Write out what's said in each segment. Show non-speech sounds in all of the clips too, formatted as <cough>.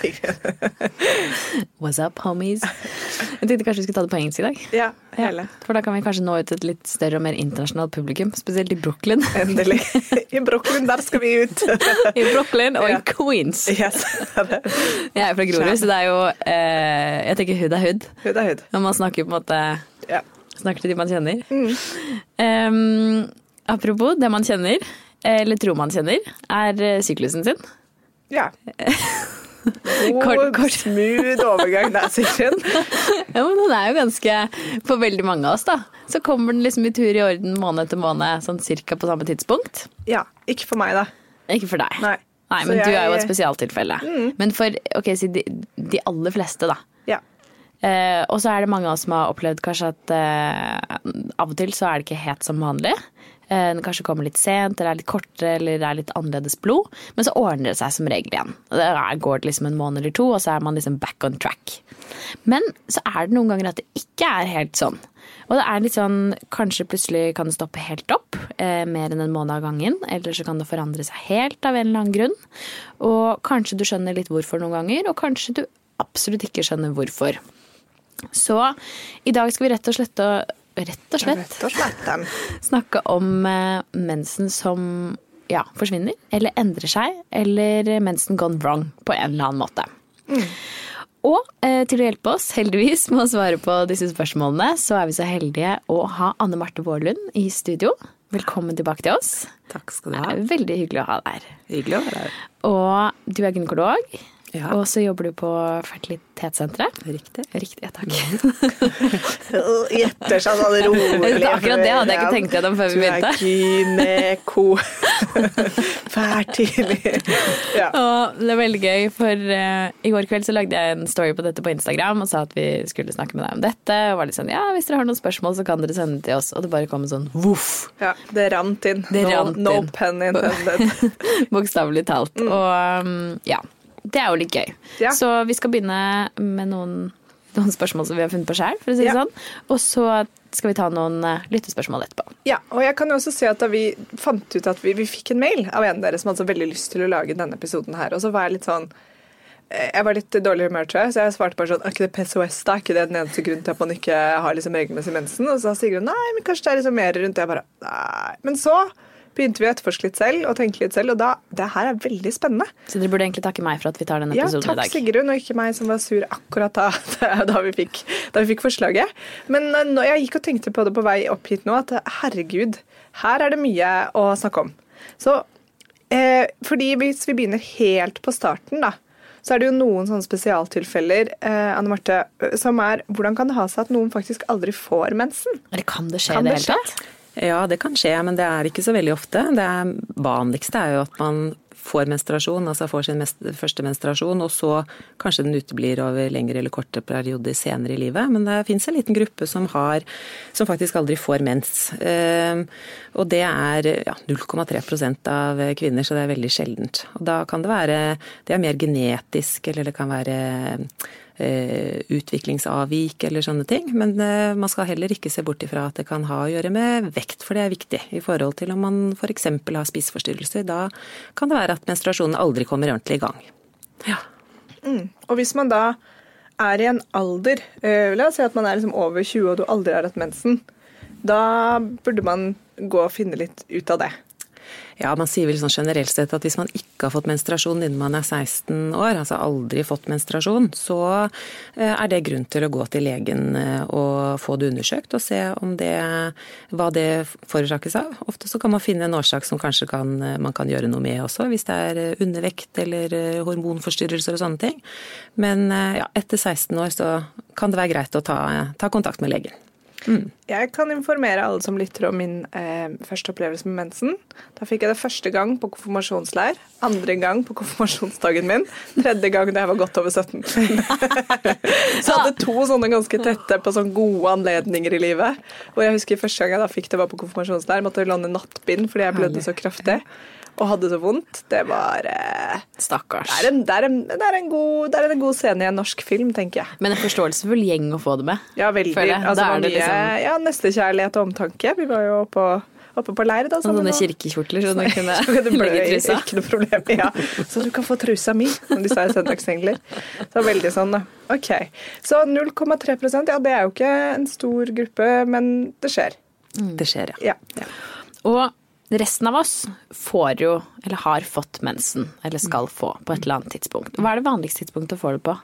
<laughs> What's up, homies? Jeg tenkte kanskje vi skulle ta det på engelsk i dag. ja, hele. For da kan vi kanskje nå ut til et litt større og mer internasjonalt publikum. Spesielt i Brooklyn. <laughs> Endelig. I Brooklyn, der skal vi ut. <laughs> I Brooklyn og i Queens. Yes. Jeg er fra Grorud, så det er jo eh, Jeg tenker hud er hud. Hud er hud. Når man snakker på en måte Ja. Snakker til de man kjenner. Em, apropos det man kjenner, eller tror man kjenner, er eh, syklusen sin. ja. Kort- kort. smooth overgang der, Sigrun. <laughs> Ja, men den er jo ganske For veldig mange av oss, da. Så kommer den liksom i tur i orden måned etter måned, sånn cirka på samme tidspunkt. Ja, ikke for meg, da. Ikke for deg. Nei. Nei, men men du jeg- er jo et spesialtilfelle. Men for ok, si de, de aller fleste, da. Ja. Eh, og så er det mange av oss som har opplevd kanskje at eh, av og til så er det ikke helt som vanlig. Eh, den kanskje kommer litt sent, eller er litt kortere, eller det er litt annerledes blod. Men så ordner det seg som regel igjen. Det går liksom en måned eller to, og så er man liksom back on track. Men så er det noen ganger at det ikke er helt sånn. Og det er litt sånn, kanskje plutselig kan det stoppe helt opp, eh, mer enn en måned av gangen. Eller så kan det forandre seg helt av en eller annen grunn. Og kanskje du skjønner litt hvorfor noen ganger, og kanskje du absolutt ikke skjønner hvorfor. Så i dag skal vi rett og slett, rett og slett Rett og slett. <laughs> snakke om eh, mensen som ja, forsvinner, eller endrer seg, eller mensen gone wrong på en eller annen måte. Og eh, til å hjelpe oss, heldigvis, med å svare på disse spørsmålene, så er vi så heldige å ha Anne Marte Vårlund i studio. Velkommen tilbake til oss. Takk skal du Det ha. er veldig hyggelig å ha deg her. Hyggelig å være her. Og du er gynekolog, Ja. og så jobber du på fertilitetssenteret. Riktig. Riktig, ja takk. <laughs> Gjetter seg sånn rolig. Akkurat det hadde jeg ikke tenkt gjennom før vi begynte. Du er gyneko. <laughs> Fertig. Ja. Og det er veldig gøy, for uh, i går kveld så lagde jeg en story på dette på Instagram og sa at vi skulle snakke med deg om dette. Og var litt sånn, ja, hvis dere har noen spørsmål, så kan dere sende det til oss. Og det bare kom en sånn voff, ja, det rant inn. Det no, rant no inn. pen intended. <laughs> bokstavelig talt. Og um, ja, det er jo litt gøy. Ja. Så vi skal begynne med noen, noen spørsmål som vi har funnet på sjøl, si Ja. sånn. Og så skal vi ta noen eh, lyttespørsmål etterpå. Ja, og jeg kan jo også si at da vi fant ut at vi, vi fikk en mail av en av dere som hadde så veldig lyst til å lage denne episoden her, og så var jeg litt sånn eh, jeg var litt i dårlig humør, tror jeg, så jeg svarte bare sånn Er ikke det PCOS, da? Er ikke det den eneste grunnen til at man ikke har liksom regelmessig mensen? Og så sa Sigrun nei, men kanskje det er liksom mer rundt det. Jeg bare nei. Men så begynte vi å etterforske litt selv og tenke litt selv, og da Det her er veldig spennende. Så dere burde egentlig takke meg for at vi tar denne Ja, episoden i takk dag. Sigrun, og ikke meg som var sur akkurat da, <laughs> da, vi, fikk, da vi fikk forslaget. Men eh, når jeg gikk og tenkte på det på vei opp hit nå, at herregud, her er det mye å snakke om. Så eh, fordi hvis vi begynner helt på starten, da, så er det jo noen sånne spesialtilfeller eh, Anne Marte, eh, som er hvordan kan det ha seg at noen faktisk aldri får mensen? Eller kan det skje Kan i det det hele tatt? Ja, det kan skje, men det er ikke så veldig ofte. Det vanligste er jo at man får menstruasjon, altså får sin første menstruasjon, og så kanskje den uteblir over lengre eller korte perioder senere i livet. Men det fins en liten gruppe som, har, som faktisk aldri får mens. Eh, og det er ja, 0,3% av kvinner, så det er veldig sjeldent. Og da kan det være Det er mer genetisk, eller det kan være utviklingsavvik eller sånne ting. Men eh, man skal heller ikke se bort ifra at det kan ha å gjøre med vekt, for det er viktig i forhold til om man f.eks. har spiseforstyrrelser. Da kan det være at menstruasjonen aldri kommer ordentlig i gang. Ja. Og hvis man da er i en alder eh, La oss si at man er liksom over 20 og du aldri har hatt mensen. Da burde man gå og finne litt ut av det. Ja, man sier vel sånn generelt sett at hvis man ikke har fått menstruasjon innen man er 16 år, altså aldri fått menstruasjon, så eh, er det grunn til å gå til legen eh, og få det undersøkt og se det, hva det forårsakes av. Ofte så kan man finne en årsak som kanskje kan, eh, man kan gjøre noe med også, hvis det er undervekt eller hormonforstyrrelser og sånne ting. Men ja, etter 16 år så kan det være greit å ta, ta kontakt med legen. Jeg kan informere alle som lytter om min eh, første opplevelse med mensen. Da fikk jeg det første gang på konfirmasjonsleir, andre gang på konfirmasjonsdagen min, tredje gang da jeg var godt over 17. <laughs> Så jeg hadde to sånne ganske tette på sånne gode anledninger i livet. Og jeg husker første gang jeg da fikk det var på konfirmasjonsleir, måtte låne nattbind fordi jeg blødde så kraftig. Og hadde så vondt. Det var eh, Stakkars. det, er en, det, er en, det, er en god, det er en god scene i en norsk film, tenker jeg. Men en forståelsesfull gjeng å få det med. Ja, veldig. Altså, det var det mye liksom- ja, nestekjærlighet og omtanke. Vi var jo oppe, oppe på leir da. Sånne kirkekjortler så du <laughs> kunne legge trusa. <laughs> Ikke noe problem. Ja. Så du kan få trusa mi, som de sa i Søndagsengler. Så veldig sånn, da. Ok. Så 0,3% ja det er jo ikke en stor gruppe, men det skjer. Det skjer, ja. Ja. Og resten av oss får jo, eller har fått mensen, eller skal få, på et eller annet tidspunkt. Hva er det vanligste tidspunktet å få det på?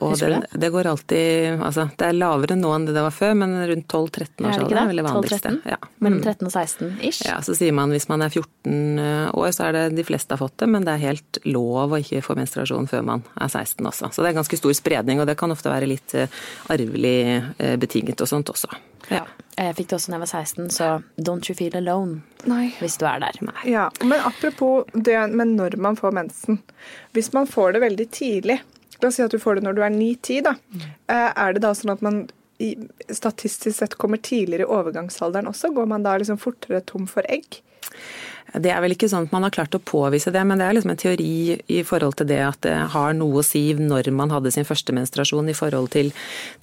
Og det, det går alltid Altså, det er lavere nå enn det det var før, men rundt 12-13 Er det års ikke alder det? er det vanligste. Ja. Mellom Mm. 13 og 16 ish? Ja, så sier man hvis man er 14 år, så er det de fleste har fått det, men det er helt lov å ikke få menstruasjon før man er 16 også. Så det er ganske stor spredning, og det kan ofte være litt eh, arvelig eh, betinget og sånt også. Ja. Jeg fikk det også da jeg var 16, så don't you feel alone Nei. hvis du er der. Ja, men apropos det med når man får mensen. Hvis man får det veldig tidlig, la oss si at du får det når du er 9-10, da. eh, Er det da sånn at man statistisk sett kommer tidligere i overgangsalderen også? Går man da liksom fortere tom for egg? Det er vel ikke sånn at man har klart å påvise det, men det er liksom en teori i forhold til det at det har noe å si når man hadde sin første menstruasjon i forhold til,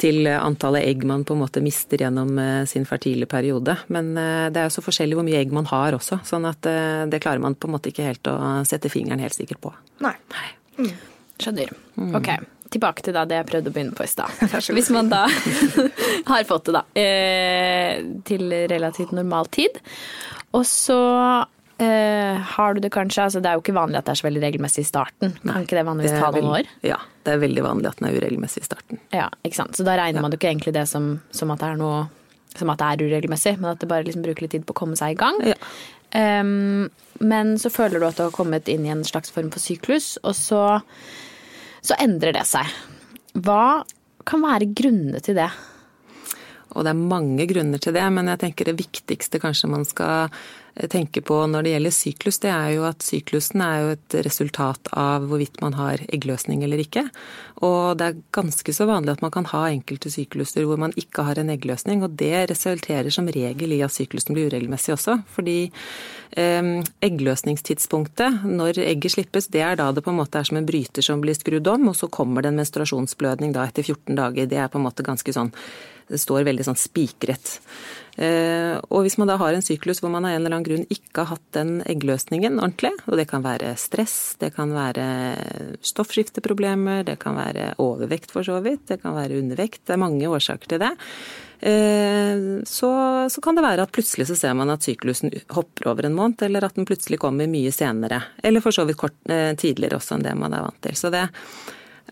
til antallet egg man på en måte mister gjennom eh, sin fertile periode. Men eh, det er jo så forskjellig hvor mye egg man har også, sånn at det klarer man på en måte ikke helt å sette fingeren helt sikkert på. Nei. Skjønner. Ok, tilbake til da det jeg prøvde å begynne på i stad. <laughs> Hvis man da <laughs> har fått det, da, eh, til relativt normal tid, og så eh, har du det kanskje altså Det er jo ikke vanlig at det er så veldig regelmessig i starten. Kan ikke det vanligvis Det ta noen år? Ja, det er veldig vanlig at den er uregelmessig i starten. Ja, ikke sant. Så da regner man jo ikke egentlig det som, som at det er noe som at det er uregelmessig, men at det bare liksom bruker litt tid på å komme seg i gang. Ja. Um, men så føler du at du har kommet inn i en slags form for syklus, og så, så endrer det seg. Hva kan være grunnene til det? Og det er mange grunner til det, men jeg tenker det viktigste kanskje man skal tenke på når det gjelder syklus, det er jo at syklusen er jo et resultat av hvorvidt man har eggløsning eller ikke. Og det er ganske så vanlig at man kan ha enkelte sykluser hvor man ikke har en eggløsning, og det resulterer som regel i at syklusen blir uregelmessig også. Fordi eh, eggløsningstidspunktet, når egget slippes, det er da det på en måte er som en bryter som blir skrudd om, og så kommer det en menstruasjonsblødning da etter 14 dager. Det er på en måte ganske sånn det står veldig sånn spikret. Eh, og hvis man da har en syklus hvor man av en eller annen grunn ikke har hatt den eggløsningen ordentlig, og det kan være stress, det kan være stoffskifteproblemer, det kan være overvekt for så vidt, det kan være undervekt, det er mange årsaker til det. Eh, så, så kan det være at plutselig så ser man at syklusen hopper over en måned, eller at den plutselig kommer mye senere. Eller for så vidt kort, eh, tidligere også enn det man er vant til. Så det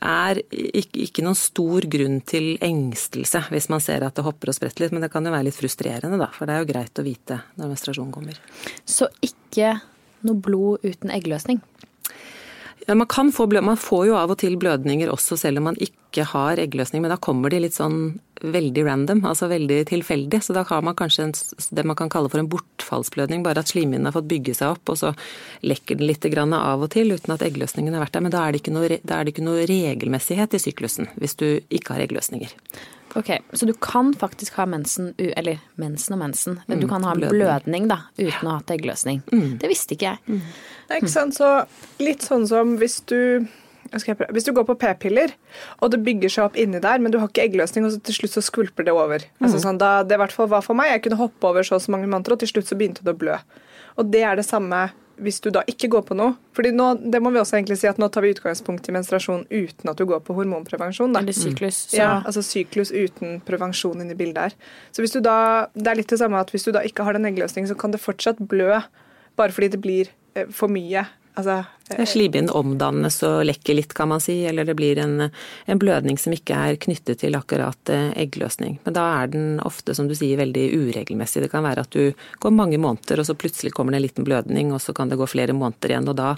er ikke, noen stor grunn til engstelse hvis man ser at det hopper og spretter litt, men det kan jo være litt frustrerende, da. For det er jo greit å vite når menstruasjonen kommer. Så ikke noe blod uten eggløsning. Ja, man, kan få blø man får jo av og til blødninger også selv om man ikke har eggløsning, men da kommer de litt sånn veldig random, altså veldig tilfeldig. Så da har man kanskje en, det man kan kalle for en bortfallsblødning, bare at slimhinnen har fått bygge seg opp, og så lekker den litt av og til uten at eggløsningen har vært der. Men da er det ikke noe, det ikke noe regelmessighet i syklusen hvis du ikke har eggløsninger. Ok, Så du kan faktisk ha mensen, eller mensen og mensen, du kan ha blødning. blødning da, uten å ha hatt eggløsning. Det visste ikke jeg. Nei, ikke sant? Så litt sånn som hvis du skal jeg prøve? Hvis du går på p-piller, og det bygger seg opp inni der, men du har ikke eggløsning, og så til slutt så skvulper det over. Altså sånn, da, det i hvert fall var for meg. Jeg kunne hoppe over så og så mange måneder, og til slutt så begynte det å blø. Og det er det samme hvis du da ikke går på noe. Fordi nå, det må vi også egentlig si at nå tar vi utgangspunkt i menstruasjon uten at du går på hormonprevensjon. Da. Eller syklus. Så Ja, altså syklus uten prevensjon inni bildet her. Så hvis du da, det er litt det samme at hvis du da ikke har den eggløsningen, så kan det fortsatt blø bare fordi det blir eh, for mye. Altså, eh, Slimhinnen omdannes og lekker litt, kan man si, eller det blir en, en blødning som ikke er knyttet til akkurat eh, eggløsning. Men da er den ofte, som du sier, veldig uregelmessig. Det kan være at du går mange måneder, og så plutselig kommer det en liten blødning, og så kan det gå flere måneder igjen. og da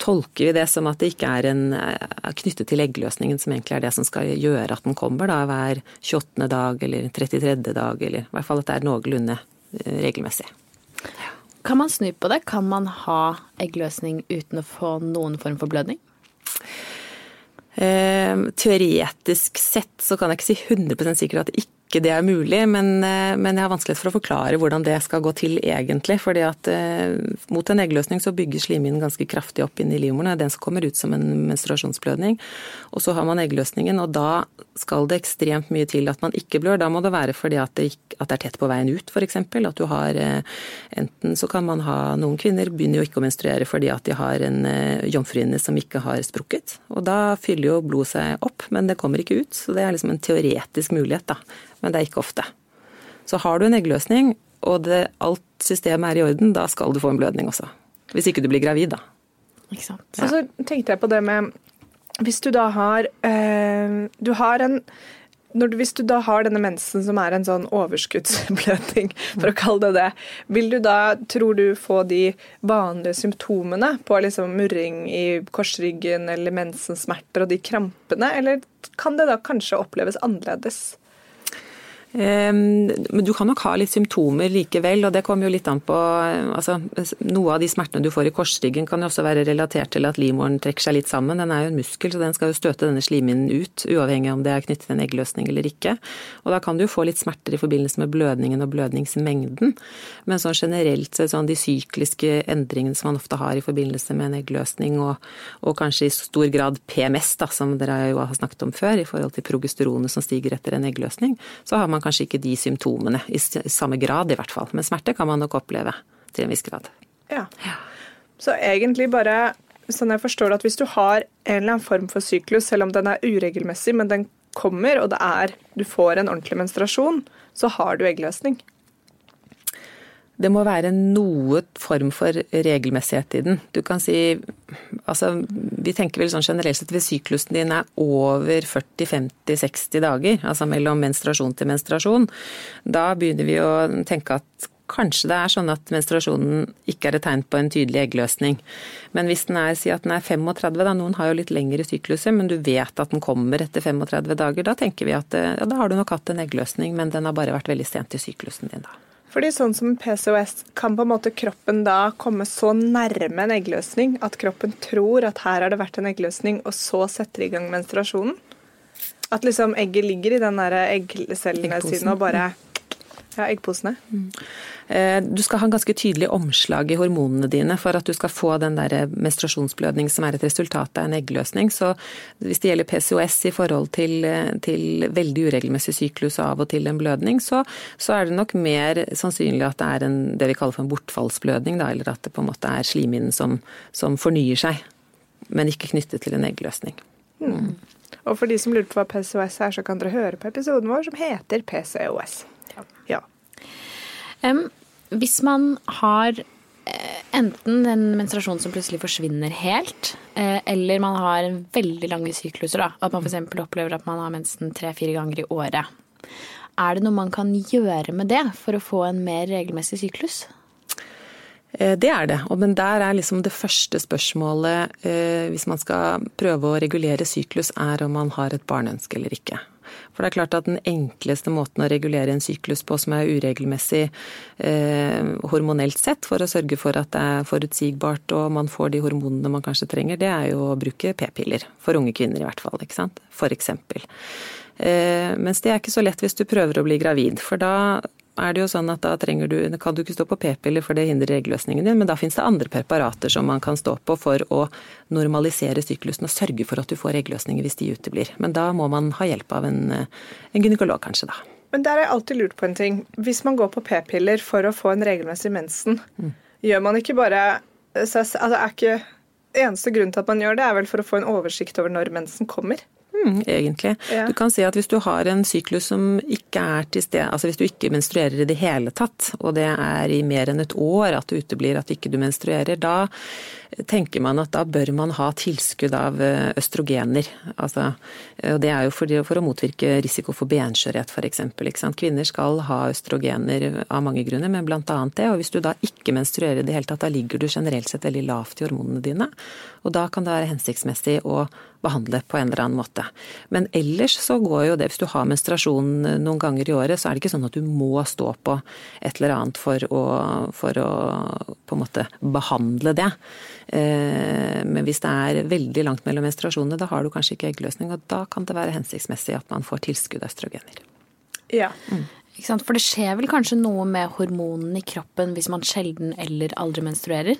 tolker vi det som at det ikke er, en, er knyttet til eggløsningen, som egentlig er det som skal gjøre at den kommer da hver 28. dag eller 33. dag, eller i hvert fall at det er noenlunde regelmessig. regelmessig. Kan man snu på det? Kan man ha eggløsning uten å få noen form for blødning? Eh, teoretisk sett så kan jeg ikke si 100 sikkert at det ikke ikke det er mulig, men, eh, men, jeg har vanskelighet for å forklare hvordan det skal gå til egentlig. fordi at eh, mot en eggløsning så bygger slimhinnen ganske kraftig opp inn i er Den som kommer ut som en menstruasjonsblødning. Og så har man eggløsningen, og da skal det ekstremt mye til at man ikke blør. Da må det være fordi at det, at det er tett på veien ut, f.eks. At du har eh, Enten så kan man ha Noen kvinner begynner jo ikke å menstruere fordi at de har en eh, jomfruhinne som ikke har sprukket. Og da fyller jo blodet seg opp, men det kommer ikke ut. Så det er liksom en teoretisk mulighet, da. Men det er ikke ofte. Så har du en eggløsning, og det, alt systemet er i orden, da skal du få en blødning også. Hvis ikke du blir gravid, da. Ikke sant. Ja. Så, så tenkte jeg på det med Hvis du da har øh, Du har en du, hvis du da har denne mensen som er en sånn overskuddsblødning, for å kalle det det, vil du da, tror du, få de vanlige symptomene på liksom murring i korsryggen eller mensensmerter og de krampene, eller kan det da kanskje oppleves annerledes? Ehm, men du kan nok ha litt symptomer likevel, og det kommer jo litt an på altså, Noe av de smertene du får i korsryggen kan jo også være relatert til at livmoren trekker seg litt sammen. Den er jo en muskel, så den skal jo støte denne slimhinnen ut, uavhengig om det er knyttet til en eggløsning eller ikke. Og da kan du jo få litt smerter i forbindelse med blødningen og blødningsmengden. Men sånn generelt sånn de sykliske endringene som man ofte har i forbindelse med en eggløsning, og, og kanskje i stor grad PMS, da, som dere jo har snakket om før, i forhold til progesteronet som stiger etter en eggløsning, så har man kanskje ikke de symptomene i samme grad, i hvert fall. Men smerte kan man nok oppleve til en viss grad. Ja. Så egentlig bare sånn jeg forstår det, at hvis du har en eller annen form for syklus, selv om den er uregelmessig, men den kommer, og det er du får en ordentlig menstruasjon, så har du eggløsning. Det må være noe form for regelmessighet i den. Du kan si altså, Vi tenker vel sånn generelt sett hvis syklusen din er over 40-50-60 dager, altså mellom menstruasjon til menstruasjon, da begynner vi å tenke at kanskje det er sånn at menstruasjonen ikke er et tegn på en tydelig eggløsning. Men hvis den er, si at den er 35, da, noen har jo litt lengre sykluser, men du vet at den kommer etter 35 dager, da tenker vi at ja, da har du nok hatt en eggløsning, men den har bare vært veldig sent i syklusen din da. Fordi sånn som PCOS kan på en måte kroppen da komme så nærme en eggløsning at kroppen tror at her har det vært en eggløsning, og så setter i gang menstruasjonen. At liksom egget ligger i den der eggcellene sine og bare ja, eggposene. Mm. Eh, du skal ha en ganske tydelig omslag i hormonene dine for at du skal få den der menstruasjonsblødning som er et resultat av en eggløsning. Så hvis det gjelder PCOS i forhold til, til veldig uregelmessig syklus og av og til en blødning, så, så, er det nok mer sannsynlig at det er en, det vi kaller for en bortfallsblødning, da, eller at det på en måte er slimhinnen som, som, fornyer seg, men ikke knyttet til en eggløsning. Mm. Og for de som lurer på hva PCOS er, så kan dere høre på episoden vår som heter PCOS. Ja. Um, hvis man har eh, enten en menstruasjon som plutselig forsvinner helt, eh, eller man har veldig lange sykluser, da, at man f.eks. opplever at man har mensen tre-fire ganger i året. Er det noe man kan gjøre med det for å få en mer regelmessig syklus? Eh, det er det, men der er liksom det første spørsmålet hvis man skal prøve å regulere syklus, er om man har et barneønske eller ikke. For det er klart at den enkleste måten å regulere en syklus på som er uregelmessig eh, hormonelt sett, for å sørge for at det er forutsigbart og man får de hormonene man kanskje trenger, det er jo å bruke p-piller. For unge kvinner i hvert fall, ikke sant. For eksempel. Eh, mens det er ikke så lett hvis du prøver å bli gravid, for da er det jo sånn at da trenger du, kan du ikke stå på p-piller for det hindrer eggløsningen din, men da finnes det andre preparater som man kan stå på for å normalisere syklusen og sørge for at du får eggløsninger hvis de uteblir. Men da må man ha hjelp av en, en gynekolog kanskje, da. Men der har jeg alltid lurt på en ting. Hvis man går på p-piller for å få en regelmessig mensen, mm. gjør man ikke bare altså er ikke Eneste grunn til at man gjør det, er vel for å få en oversikt over når mensen kommer? Mm, egentlig. Ja. Du kan si at hvis du har en syklus som ikke er til stede, altså hvis du ikke menstruerer i det hele tatt, og det er i mer enn et år at du uteblir at ikke du menstruerer, da tenker man at da bør man ha tilskudd av eh, østrogener. Altså, og det er jo for, for, å motvirke risiko for benskjørhet f.eks. Kvinner skal ha østrogener av mange grunner, men bl.a. det. Og hvis du da ikke menstruerer i det hele tatt, da ligger du generelt sett veldig lavt i hormonene dine. Og da kan det være hensiktsmessig å behandle på en eller annen måte. Men ellers så går jo det, hvis du har menstruasjon noen ganger i året, så er det ikke sånn at du må stå på et eller annet for å, for å på en måte behandle det. Eh, men hvis det er veldig langt mellom menstruasjonene, da har du kanskje ikke eggløsning, og da kan det være hensiktsmessig at man får tilskudd av østrogener. Ja. Ikke sant? For det skjer vel kanskje noe med hormonene i kroppen hvis man sjelden eller aldri menstruerer?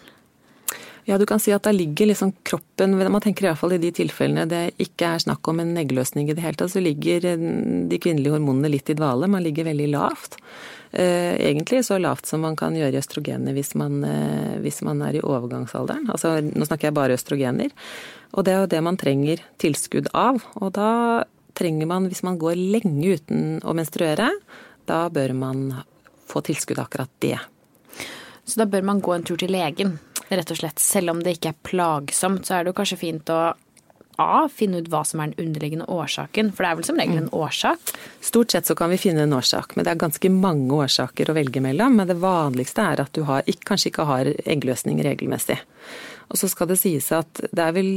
Ja, du kan si at da ligger liksom kroppen Man tenker iallfall i de tilfellene det ikke er snakk om en eggløsning i det hele tatt, så ligger eh, de kvinnelige hormonene litt i dvale. Man ligger veldig lavt. Eh, egentlig så lavt som man kan gjøre østrogener hvis man, eh, hvis man er i overgangsalderen. Altså, nå snakker jeg bare østrogener. Og det er jo det man trenger tilskudd av. Og da trenger man, hvis man går lenge uten å menstruere, da bør man få tilskudd akkurat det. Så da bør man gå en tur til legen? rett og slett. Selv om det ikke er plagsomt, så er det jo kanskje fint å A, finne ut hva som er den underliggende årsaken, for det er vel som regel en årsak? Stort sett så kan vi finne en årsak, men det er ganske mange årsaker å velge mellom. Men det vanligste er at du har, kanskje ikke har eggløsning regelmessig. Og så skal det sies at det er vel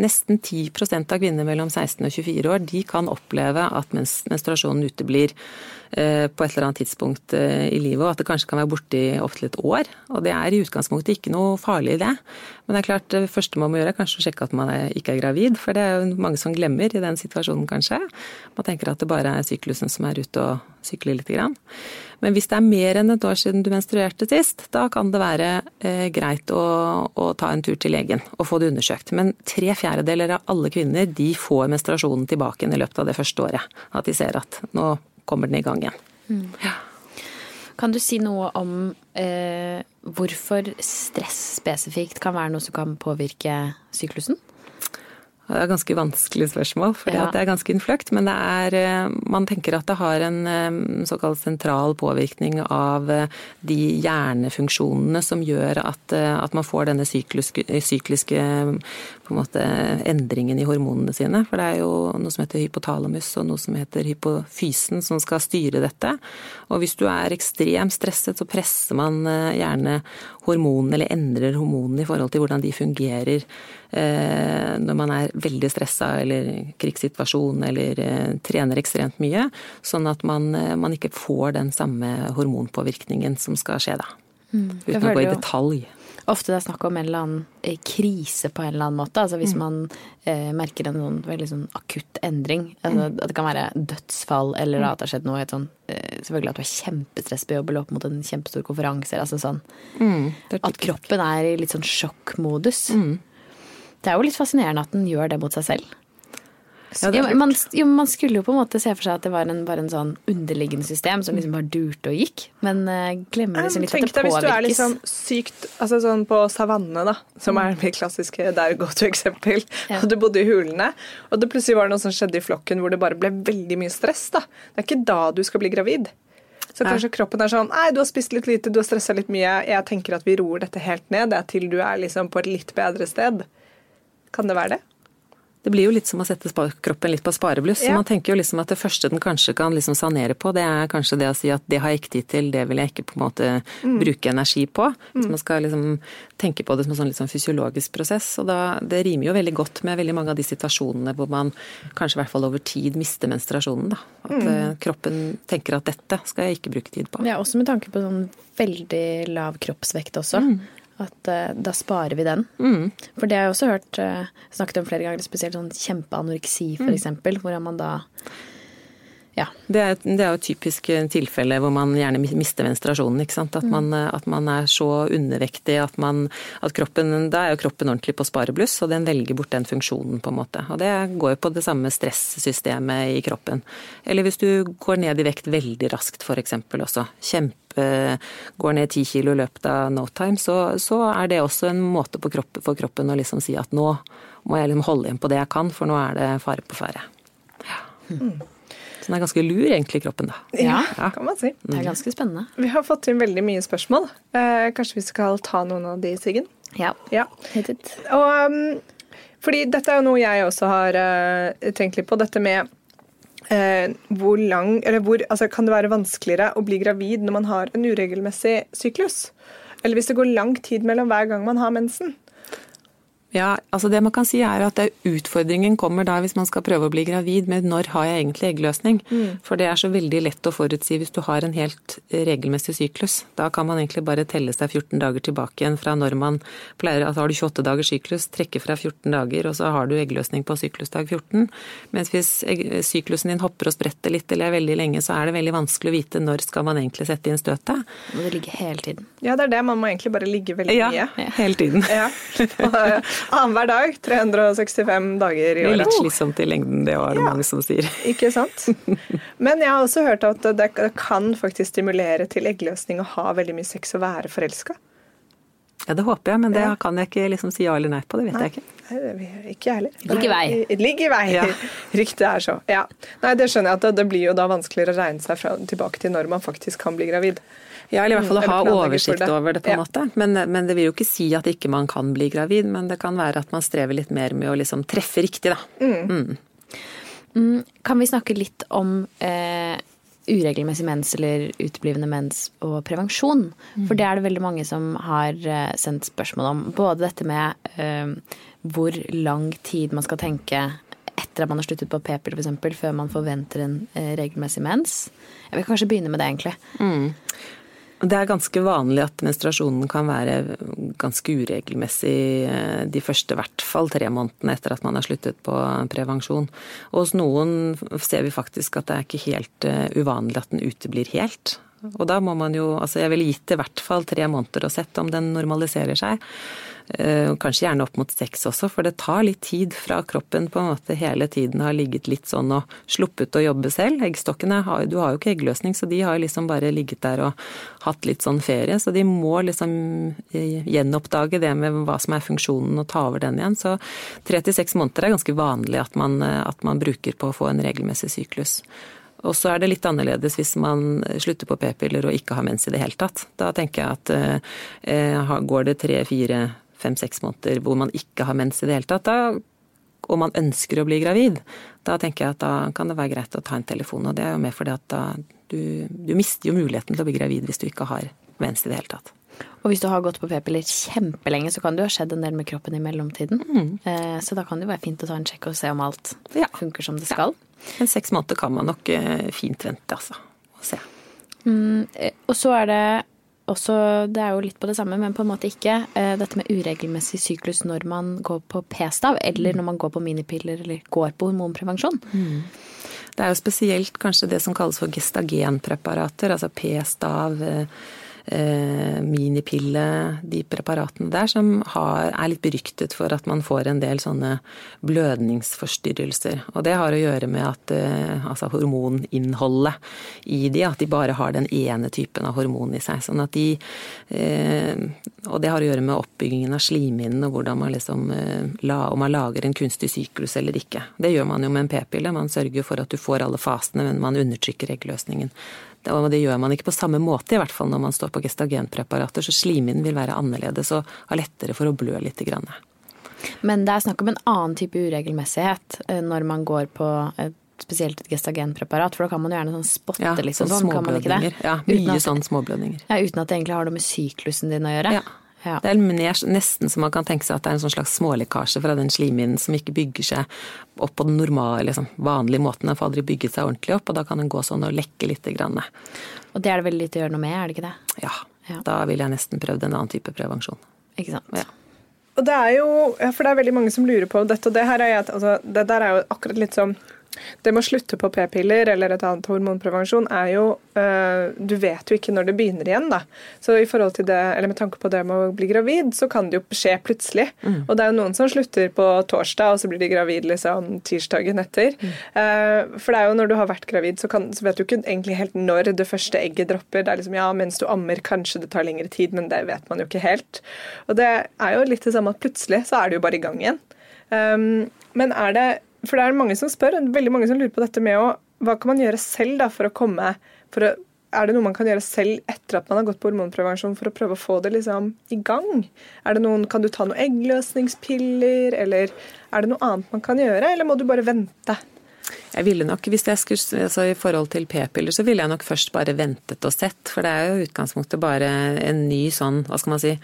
nesten 10% av kvinner mellom 16 og 24 år de kan oppleve at menstruasjonen uteblir eh, på et eller annet tidspunkt eh, i livet, og at det kanskje kan være borte i opptil et år. Og det er i utgangspunktet ikke noe farlig i det. Men det er klart, det første man må gjøre er kanskje å sjekke at man ikke er gravid, for det er jo mange som glemmer i den situasjonen, kanskje. Man tenker at det bare er syklusen som er ute og sykler litt. Men hvis det er mer enn et år siden du menstruerte sist, da kan det være eh, greit å, å, ta en tur til legen og få det undersøkt. Men tre fjerdedeler av alle kvinner de får menstruasjonen tilbake i løpet av det første året. At de ser at nå kommer den i gang igjen. Mm. Ja. Kan du si noe om eh, hvorfor stress spesifikt kan være noe som kan påvirke syklusen? Det er et ganske vanskelig spørsmål, for ja. det er ganske innfløkt. Men det er eh, Man tenker at det har en eh, såkalt sentral påvirkning av eh, de hjernefunksjonene som gjør at, at man får denne sykliske, sykliske måte, endringen i hormonene sine. For det er jo noe som heter hypotalamus og noe som heter hypofysen som skal styre dette. Og hvis du er ekstremt stresset, så presser man gjerne hormonene, eller endrer hormonene i forhold til hvordan de fungerer når man er veldig stressa eller krigssituasjon eller eh, trener ekstremt mye. Sånn at man, eh, man, ikke får den samme hormonpåvirkningen som skal skje da. Mm. Uten å gå i detalj. Ofte det er snakk om en eller annen eh, krise på en eller annen måte. Altså hvis mm. man eh, merker en sånn, veldig sånn akutt endring. Altså, mm. At det kan være dødsfall eller at det har skjedd noe sånn, eh, Selvfølgelig at du har kjempestress på jobb eller opp mot en kjempestor konferanse. Altså sånn, mm, at kroppen er i litt sånn sjokkmodus. Mm. Det er jo litt fascinerende at den gjør det mot seg selv. Ja, jo, man, jo, man, skulle jo på en måte se for seg at det var en, bare en sånn underliggende system som liksom bare durte og gikk, men uh, glemmer liksom litt at det påvirkes. Hvis du er liksom sykt altså sånn på savanne, da, som er mitt klassiske der go to-eksempel, ja. og du bodde i hulene, og det plutselig var noe som skjedde i flokken hvor det bare ble veldig mye stress, da. Det er ikke da du skal bli gravid. Så kanskje kroppen er sånn Nei, du har spist litt lite, du har stressa litt mye. Jeg tenker at vi roer dette helt ned det er til du er liksom på et litt bedre sted. Kan det være det? Det blir jo litt som å sette kroppen litt på sparebluss. Ja. Man tenker jo liksom at det første den kanskje kan liksom sanere på, det er kanskje det å si at det har jeg ikke tid til, det vil jeg ikke på en måte mm. bruke energi på. Mm. Så man skal liksom tenke på det som en sånn liksom fysiologisk prosess. Og da, det rimer jo veldig godt med veldig mange av de situasjonene hvor man kanskje i hvert fall over tid mister menstruasjonen. Da. At mm. Eh, kroppen tenker at dette skal jeg ikke bruke tid på. Ja, også med tanke på sånn veldig lav kroppsvekt også. Mm. At uh, da sparer vi den. Mm. For det har jeg også hørt uh, snakket om flere ganger, spesielt sånn kjempeanoreksi f.eks., mm. hvor man da ja. Det er, det er jo et typisk tilfelle hvor man gjerne mister menstruasjonen. ikke sant? At, mm. man, at man er så undervektig at, man, at kroppen Da er jo kroppen ordentlig på sparebluss, og den velger bort den funksjonen, på en måte. Og det går jo på det samme stressystemet i kroppen. Eller hvis du går ned i vekt veldig raskt, f.eks. også. Kjempe går ned ti kilo i løpet av no time, så, så, er det også en måte kropp, for kroppen å liksom si at nå må jeg liksom holde igjen på det jeg kan, for nå er det fare på ferde. Ja. Mm. Så den er ganske lur egentlig, kroppen, da. Ja, ja. kan man si. Det er ganske spennende. Vi har fått inn veldig mye spørsmål. Eh, kanskje vi skal ta noen av de, Siggen? Ja. ja. Og, um, fordi dette er jo noe jeg også har uh, tenkt litt på. Dette med uh, hvor lang Eller hvor altså, Kan det være vanskeligere å bli gravid når man har en uregelmessig syklus? Eller hvis det går lang tid mellom hver gang man har mensen? Ja, altså Det man kan si er at utfordringen kommer da hvis man skal prøve å bli gravid med når har jeg egentlig eggløsning. Mm. For det er så veldig lett å forutsi hvis du har en helt regelmessig syklus. Da kan man egentlig bare telle seg 14 dager tilbake igjen fra når man pleier Altså har du 28 dagers syklus, trekke fra 14 dager, og så har du eggløsning på syklusdag 14. Mens hvis syklusen din hopper og spretter litt eller er veldig lenge, så er det veldig vanskelig å vite når skal man egentlig sette inn støtet. Må det ligge hele tiden. Ja, det er det. Man må egentlig bare ligge veldig mye. Ja, hele tiden. Ja. <laughs> Annenhver dag. 365 dager i året. Litt slitsomt i lengden, det var det ja. mange som sier. <laughs> Ikke sant. Men jeg har også hørt at det kan faktisk stimulere til eggløsning å ha veldig mye sex og være forelska. Ja, det håper jeg, men det ja. kan jeg ikke liksom si ja eller nei på. Det vet nei. jeg ikke. Nei, Ikke jeg heller. Ligg i vei. Ligg i vei. Ja. <laughs> Riktig er så. Ja. Nei, det skjønner jeg at det, det blir jo da vanskeligere å regne seg fra, tilbake til når man faktisk kan bli gravid. Ja, eller i hvert fall å mm, ha oversikt det. over det, på en ja. måte. Men, men, det vil jo ikke si at ikke man kan bli gravid, men det kan være at man strever litt mer med å liksom treffe riktig, da. Mm. Mm. mm kan vi snakke litt om eh, uregelmessig mens eller uteblivende mens og prevensjon? Mm. For det er det veldig mange som har eh, sendt spørsmål om. Både dette med eh, hvor lang tid man skal tenke etter at man har sluttet på p-piller f.eks., før man forventer en eh, regelmessig mens. Jeg vil kanskje begynne med det, egentlig. Mm. Det er ganske vanlig at menstruasjonen kan være ganske uregelmessig eh, de første i hvert fall tre månedene etter at man har sluttet på prevensjon. Og hos noen ser vi faktisk at det er ikke helt eh, uvanlig at den uteblir helt. Og da må man jo, altså jeg ville gitt i hvert fall tre måneder og sett om den normaliserer seg. Eh, kanskje gjerne opp mot seks også, for det tar litt tid fra kroppen på en måte hele tiden har ligget litt sånn og sluppet å jobbe selv. Eggstokkene Du har jo ikke eggløsning, så de har liksom bare ligget der og hatt litt sånn ferie. Så de må liksom eh, gjenoppdage det med hva som er funksjonen og ta over den igjen. Så tre til seks måneder er ganske vanlig at man, eh, at man bruker på å få en regelmessig syklus. Og så er det litt annerledes hvis man slutter på p-piller og ikke har mens i det hele tatt. Da tenker jeg at eh, går det tre, fire, fem-seks måneder hvor man ikke har mens i det hele tatt, da, og man ønsker å bli gravid, da tenker jeg at da kan det være greit å ta en telefon. Og det er jo mer fordi at da du, du mister jo muligheten til å bli gravid hvis du ikke har mens i det hele tatt. Og hvis du har gått på p-piller kjempelenge, så kan det jo ha skjedd en del med kroppen i mellomtiden. Mm. Eh, så da kan det jo være fint å ta en sjekk og se om alt ja. funker som det skal. Ja. En seks måneder kan man nok eh, fint vente, altså. Og se. Mm, eh, og så er det også, det er jo litt på det samme, men på en måte ikke. Eh, dette med uregelmessig syklus når man går på p-stav, eller når man går på minipiller eller går på hormonprevensjon. Mm. Det er jo spesielt kanskje det som kalles for gestagenpreparater, altså p-stav minipille, de preparatene der, som har, er litt beryktet for at man får en del sånne blødningsforstyrrelser. Og det har å gjøre med at eh, altså hormoninnholdet i de, at de bare har den ene typen av hormon i seg. Sånn at de eh, Og det har å gjøre med oppbyggingen av slimhinnen og hvordan man liksom eh, Om man lager en kunstig syklus eller ikke. Det gjør man jo med en p-pille. Man sørger for at du får alle fasene, men man undertrykker eggløsningen. Og det gjør man ikke på samme måte, i hvert fall når man står på gestagenpreparater. Så slimhinnen vil være annerledes og ha lettere for å blø litt. Grann. Men det er snakk om en annen type uregelmessighet eh, når man går på et spesielt et gestagenpreparat, for da kan man jo gjerne sånn spotte ja, litt sånn, sånn kan man ikke det? Ja, mye at, sånn småblødninger. Ja, uten at det egentlig har noe med syklusen din å gjøre. Ja. Ja. Det er nesten så man kan tenke seg at det er en sånn slags smålekkasje fra den slimhinnen som ikke bygger seg opp på den normale, liksom, vanlige måten. Den får aldri bygget seg ordentlig opp, og da kan den gå sånn og lekke litt. grann. Og det er det veldig lite å gjøre noe med, er det ikke det? Ja. ja. Da ville jeg nesten prøvd en annen type prevensjon. Ikke sant. Ja. Og det er jo, for det er veldig mange som lurer på dette, og det her er, altså, det der er jo akkurat litt sånn det med å slutte på p-piller eller et annet hormonprevensjon er jo øh, Du vet jo ikke når det begynner igjen, da. Så i forhold til det, eller med tanke på det med å bli gravid, så kan det jo skje plutselig. Mm. Og det er jo noen som slutter på torsdag, og så blir de gravid liksom tirsdagen etter. Mm. Uh, for det er jo når du har vært gravid, så, kan, så, vet du ikke egentlig helt når det første egget dropper. Det er liksom ja, mens du ammer, kanskje det tar lengre tid, men det vet man jo ikke helt. Og det er jo litt det samme at plutselig så er det jo bare i gang igjen. Um, men er det for det er mange som spør, veldig mange som lurer på dette med å Hva kan man gjøre selv da for å komme for å, Er det noe man kan gjøre selv etter at man har gått på hormonprevensjon for å prøve å få det liksom i gang? Er det noen, Kan du ta noen eggløsningspiller, eller er det noe annet man kan gjøre, eller må du bare vente? Jeg ville nok, hvis jeg skulle, altså I forhold til p-piller så ville jeg nok først bare ventet og sett. For det er jo utgangspunktet bare en ny sånn, hva skal man si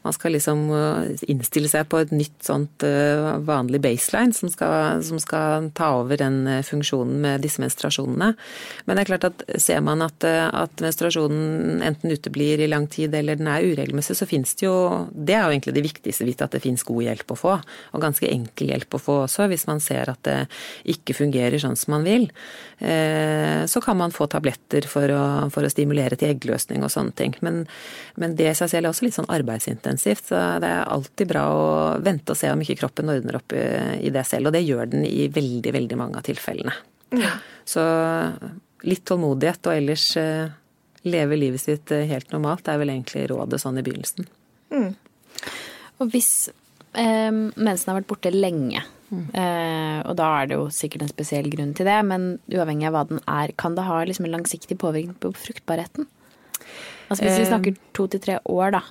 Man skal liksom uh, innstille seg på et nytt sånt uh, vanlig baseline som skal, som skal ta over den uh, funksjonen med disse menstruasjonene. Men det er klart at ser man at, at menstruasjonen enten uteblir i lang tid eller den er uregelmessig, så finnes det jo Det er jo egentlig det viktigste, vite at det finnes god hjelp å få. Og ganske enkel hjelp å få også, hvis man ser at det ikke fungerer sånn som man vil. Så kan man få tabletter for å, for å stimulere til eggløsning og sånne ting. Men, men det i seg selv er også litt sånn arbeidsintensivt. Så det er alltid bra å vente og se om ikke kroppen ordner opp i det selv. Og det gjør den i veldig, veldig mange av tilfellene. Ja. Så litt tålmodighet og ellers eh, leve livet sitt eh, helt normalt er vel egentlig rådet sånn i begynnelsen. Mm. Og hvis eh, mensen har vært borte lenge, mm. eh, og da er det jo sikkert en spesiell grunn til det, men uavhengig av hva den er, kan det ha liksom en langsiktig påvirkning på fruktbarheten? Altså Hvis vi eh. snakker to til tre år, da,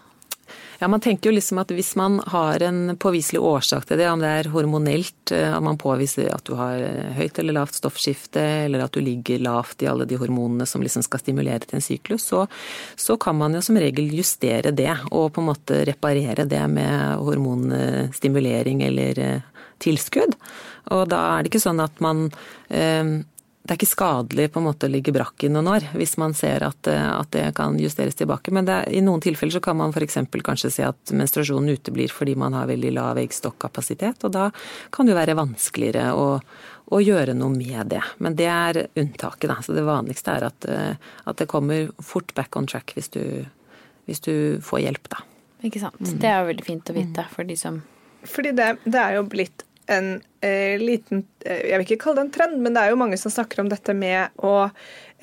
ja, Man tenker jo liksom at hvis man har en påviselig årsak til det, om det er hormonelt, at eh, man påviser at du har høyt eller lavt stoffskifte, eller at du ligger lavt i alle de hormonene som liksom skal stimulere til en syklus, så, så kan man jo som regel justere det og på en måte reparere det med hormonstimulering eller eh, tilskudd. Og da er det ikke sånn at man eh, det er ikke skadelig på en måte å ligge brakk i noen år, hvis man ser at, eh, at det kan justeres tilbake. Men er, i noen tilfeller så kan man f.eks. kanskje se at menstruasjonen uteblir fordi man har veldig lav eggstokkapasitet, og da kan det jo være vanskeligere å, å, gjøre noe med det. Men det er unntaket, da. Så det vanligste er at, eh, at det kommer fort back on track hvis du, hvis du får hjelp, da. Ikke sant. Mm. Det er jo veldig fint å vite for de som Fordi det, det er jo blitt en eh, liten eh, Jeg vil ikke kalle det en trend, men det er jo mange som snakker om dette med å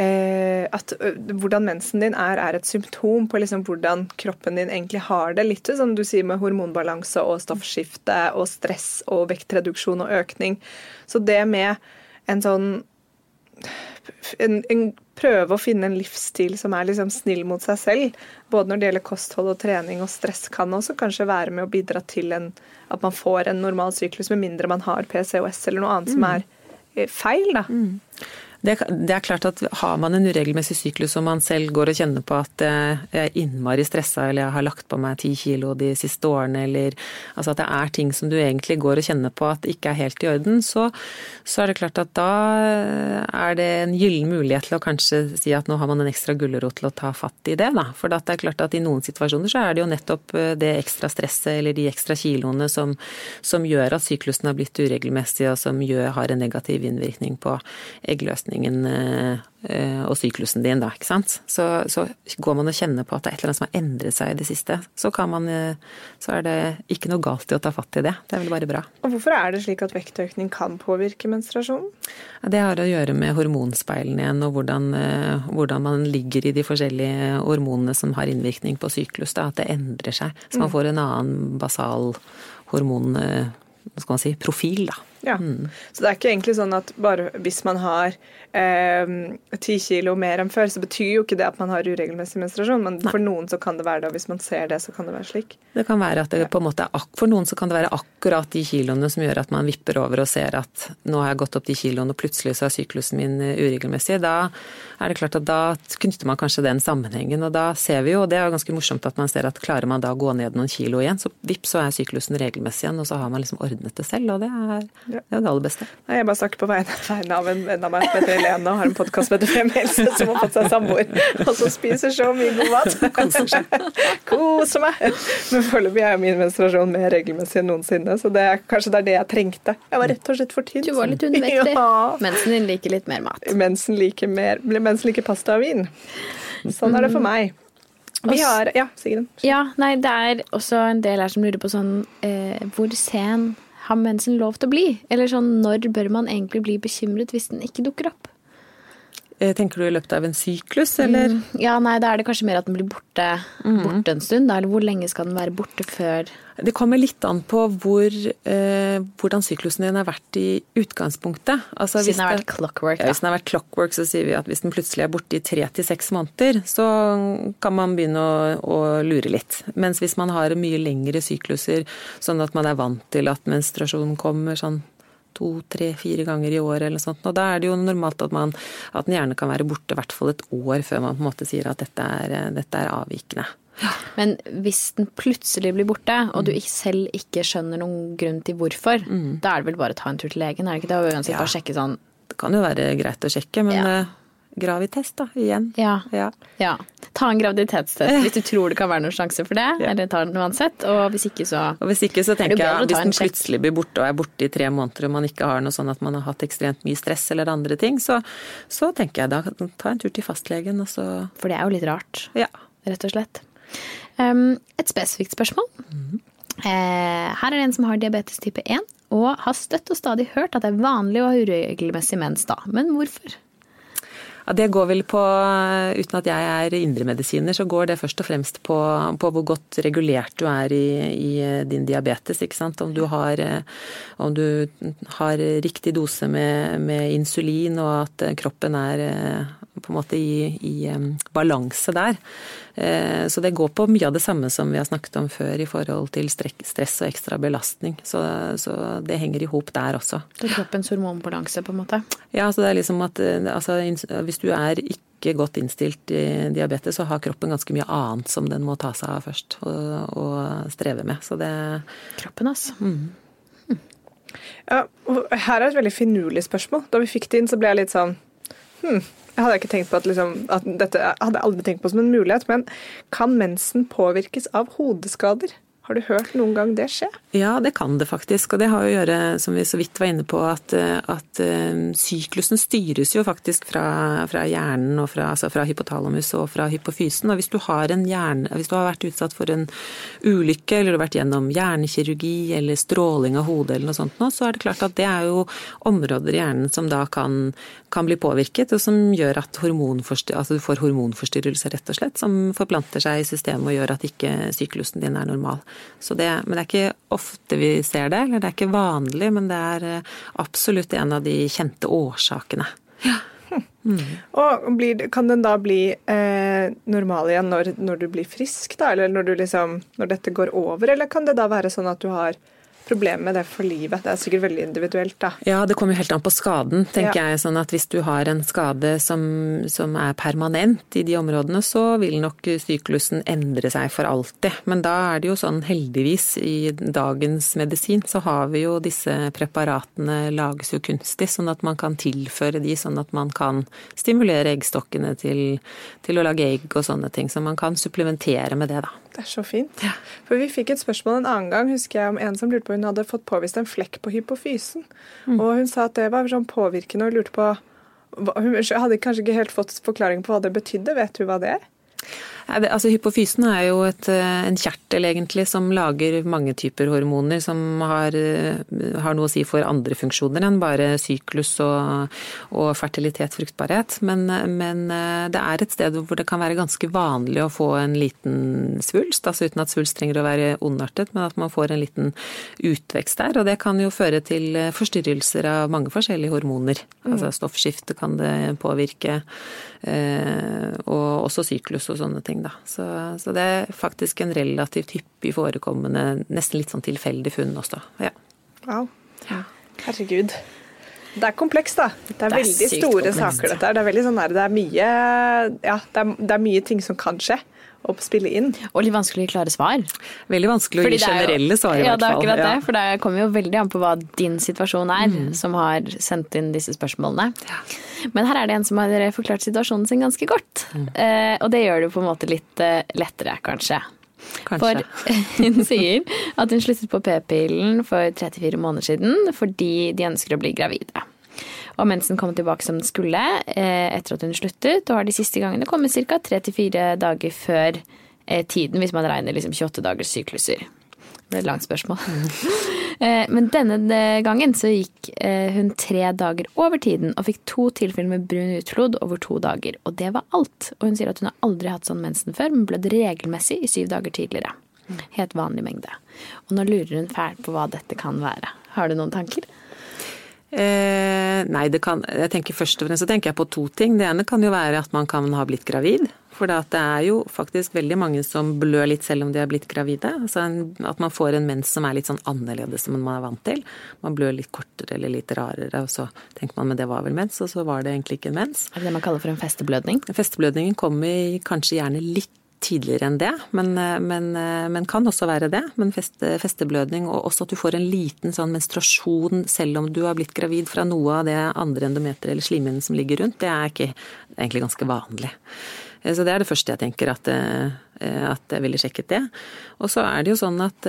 eh, At hvordan mensen din er, er et symptom på liksom hvordan kroppen din egentlig har det. Litt som du sier med hormonbalanse og stoffskifte og stress og vektreduksjon og økning. Så det med en sånn en, en, prøve å finne en livsstil som er liksom snill mot seg selv, både når det gjelder kosthold og trening og stress, kan også kanskje være med å bidra til en at man får en normal syklus, med mindre man har PCOS eller noe annet mm. som er eh, feil. da. Mm. Det, det, er klart at Har man en uregelmessig syklus og man selv går og kjenner på at jeg er innmari stressa eller jeg har lagt på meg ti kilo de siste årene, eller altså at det er ting som du egentlig går og kjenner på at ikke er helt i orden, så, så er det klart at da er det en gyllen mulighet til å kanskje si at nå har man en ekstra gulrot til å ta fatt i det. Da. For det er klart at i noen situasjoner så er det jo nettopp eh, det ekstra stresset eller de ekstra kiloene som, som gjør at syklusen har blitt uregelmessig og som gjør, har en negativ innvirkning på eggløsning belastningen eh, eh, og syklusen din, da, ikke sant. Så, så, går man og kjenner på at det er et eller annet som har endret seg i det siste, så, man, eh, så er det ikke noe galt i å ta fatt i det. Det er vel bare bra. Og hvorfor er det slik at vektøkning kan påvirke menstruasjonen? Det har å gjøre med hormonspeilene igjen, og hvordan, hvordan, man ligger i de forskjellige hormonene som har innvirkning på syklus. Da, at det endrer seg. Så man mm. får en annen basal hormon skal man si, profil, da. Ja. Mm. Så det er ikke egentlig sånn at bare hvis man har Ehm, ti eh, kilo mer enn før, så betyr jo ikke det at man har uregelmessig menstruasjon. Men Nei. for noen så kan det være det, og hvis man ser det, så kan det være slik. Det kan være at det på en måte er For noen så kan det være akkurat de kiloene som gjør at man vipper over og ser at nå har jeg gått opp de kiloene, og plutselig så er syklusen min eh, uregelmessig. Da er det klart at da knytter man kanskje den sammenhengen, og da ser vi jo, og det er jo ganske morsomt at man ser at klarer man da å gå ned noen kilo igjen, så vips så er syklusen regelmessig igjen, og så har man liksom ordnet det selv, og det er, det, er det aller beste. Nei, jeg bare snakker på vegne, <laughs> vegne av en venn av meg som heter Helene og har en podkast som heter Fremhelse, som har fått seg samboer, og som spiser så mye god mat. <laughs> Koser seg. Koser meg. Men foreløpig er jo min menstruasjon mer regelmessig enn noensinne, så det er, kanskje det er det jeg trengte. Jeg var rett og slett for tynn. Du var litt undervektig. <laughs> Ja. Mensen din liker litt mer mat. Mensen liker, mer, mensen liker pasta og vin. Sånn er det for meg. Vi har, ja, Sigrid. Ja, nei, det er også en del her som lurer på sånn eh, Hvor sen har mensen lov til å bli? Eller sånn, når bør man egentlig bli bekymret hvis den ikke dukker opp? Eh, tenker du i løpet av en syklus, eller? Mm, ja, nei, da er det kanskje mer at den blir borte, mm. borte en stund. Da. Eller hvor lenge skal den være borte før Det kommer litt an på hvor, eh, hvordan syklusen din har vært i utgangspunktet. Altså, hvis den har vært clockwork. Ja, hvis den har vært clockwork, så sier vi at hvis den plutselig er borte i tre til seks måneder, så kan man begynne å, å, lure litt. Mens hvis man har mye lengre sykluser, sånn at man er vant til at menstruasjonen kommer sånn to, tre, fire ganger i året eller sånt. Og da er det jo normalt at, man, at den gjerne kan være borte i hvert fall et år før man på en måte sier at dette er, dette er avvikende. Men hvis den plutselig blir borte, og du selv ikke skjønner noen grunn til hvorfor, da er det vel bare å ta en tur til legen, er det ikke det? Og uansett Ja. bare sjekke sånn Det kan jo være greit å sjekke, men Ja. Gravidtest da, igjen. Ja. Ja. ja. Ta en graviditetstest <laughs> hvis du tror det kan være noen sjanse for det, Ja. eller ta den uansett. Og hvis ikke, så Og hvis ikke, så Er tenker jeg hvis den plutselig blir borte og er borte i tre måneder og man ikke har noe sånn at man har hatt ekstremt mye stress eller andre ting, så, så tenker jeg da ta en tur til fastlegen og så For det er jo litt rart. ja. rett og slett. Um, et spesifikt spørsmål. Eh, her er det en som har diabetes type 1 og har støtt og stadig hørt at det er vanlig å ha uregelmessig mens da. Men hvorfor? Ja, Det går vel på, uten at jeg er indremedisiner, så går det først og fremst på, på hvor godt regulert du er i, i din diabetes. Om du har, eh, om du har riktig dose med, med insulin, og at kroppen er eh, på en måte i, i balanse der. Eh, Så det går på mye av det samme som vi har snakket om før i forhold til stress og ekstra belastning. Så, så det henger i hop der også. Det er kroppens hormonbalanse, på en måte. Ja, så det er liksom at eh, altså, hvis du er ikke godt innstilt i diabetes, så har kroppen ganske mye annet som den må ta seg av først og, og streve med. Så det Kroppen, altså. Ja, her er et veldig finurlig spørsmål. Da vi fikk det inn, så ble jeg litt sånn hm, jeg hadde ikke tenkt på at, liksom, at Dette hadde jeg aldri tenkt på som en mulighet, men kan mensen påvirkes av hodeskader? Har du hørt noen gang det skje? Ja, det kan det faktisk. Og det har å gjøre, som vi så vidt var inne på, at, eh, at eh, syklusen styres jo faktisk fra, fra hjernen og fra, altså fra hypotalamus og fra hypofysen. Og hvis du, hjerne, hvis du har vært utsatt for en ulykke, eller du har vært gjennom hjernekirurgi eller stråling av hodet eller noe sånt nå, så er det klart at det er jo områder i hjernen som da kan, kan bli påvirket, og som gjør at altså du får hormonforstyrrelser, rett og slett, som forplanter seg i systemet og gjør at ikke syklusen din er normal. Så det, men det er ikke ofte vi ser det, eller det er ikke vanlig, men det er eh, absolutt en av de kjente årsakene. Og blir, kan den da bli eh, normal igjen når, når du blir frisk, da? Eller når, du liksom, når dette går over? Eller kan det da være sånn at du har problemer med det for livet? Det er sikkert veldig individuelt, da. Ja, det kommer jo helt an på skaden, tenker Ja. jeg. Sånn at hvis du har en skade som, som er permanent i de områdene, så vil nok syklusen endre seg for alltid. Men da er det jo sånn, heldigvis, i dagens medisin, så har vi jo disse preparatene lages jo kunstig, sånn at man kan tilføre de, sånn at man kan stimulere eggstokkene til, til å lage egg og sånne ting. Så man kan supplementere med det, da. Det er så fint. For vi fikk et spørsmål en annen gang, husker jeg, om en som lurte på hun hadde fått påvist en flekk på hypofysen. Og hun sa at det var sånn påvirkende, og lurte på Hun hadde kanskje ikke helt fått forklaring på hva det betydde. Vet du hva det er? Altså Hypofysen er jo et, eh, en kjertel egentlig som lager mange typer hormoner som har, eh, har noe å si for andre funksjoner enn bare syklus og, og fertilitet, fruktbarhet. Men, men eh, det er et sted hvor det kan være ganske vanlig å få en liten svulst, altså uten at svulst trenger å være ondartet, men at man får en liten utvekst der. Og det kan jo føre til forstyrrelser av mange forskjellige hormoner. Altså stoffskifte kan det påvirke, og også syklus og sånne ting, da. Så, så det er faktisk en relativt hyppig forekommende, nesten litt sånn tilfeldig funn også. Ja. Wow. Herregud. Det er komplekst, da. Det er, Det er veldig store komplekst. saker, dette her. Det er veldig sånn der, det er mye Ja, det er, det er mye ting som kan skje, og spille inn. Og litt vanskelig å klare svar. Veldig vanskelig å Fordi gi er generelle svar, i ja, hvert det er akkurat Ja. det. For det kommer jo veldig an på hva din situasjon er, som har sendt inn disse spørsmålene. Men her er det en som har forklart situasjonen sin ganske godt. Eh, og det gjør det jo på en måte litt eh, lettere, kanskje. Kanskje. For <laughs> hun sier at hun sluttet på p-pillen for 34 måneder siden fordi de ønsker å bli gravide. Og mensen kom tilbake som den skulle eh, etter at hun sluttet, og har de siste gangene kommet ca. 3-4 dager før eh, tiden, hvis man regner liksom 28 dagers sykluser. Det ble et langt spørsmål. <laughs> Eh, Men denne gangen så gikk hun tre dager over tiden og fikk to tilfeller med brun utflod over to dager. Og det var alt. Og hun sier at hun har aldri hatt sånn mensen før, men blødd regelmessig i syv dager tidligere. Helt vanlig mengde. Og nå lurer hun fælt på hva dette kan være. Har du noen tanker? Eh, nei, det kan, jeg tenker først og fremst så tenker jeg på to ting. Det ene kan jo være at man kan ha blitt gravid. For det er jo faktisk veldig mange som blør litt selv om de er blitt gravide. Altså at man får en mens som er litt sånn annerledes enn man er vant til. Man blør litt kortere eller litt rarere, og så tenker man men det var vel mens, og så var det egentlig ikke en mens. Er det det man kaller for en festeblødning? Festeblødningen kommer kanskje gjerne litt tidligere enn det, men, men, men, kan også være det. Men feste, festeblødning, og også at du får en liten sånn menstruasjon selv om du har blitt gravid fra noe av det andre endometeret eller slimhinnen som ligger rundt, det er ikke, egentlig ganske vanlig. Så det er det første jeg tenker, at, at jeg ville sjekket det. Og så er det jo sånn at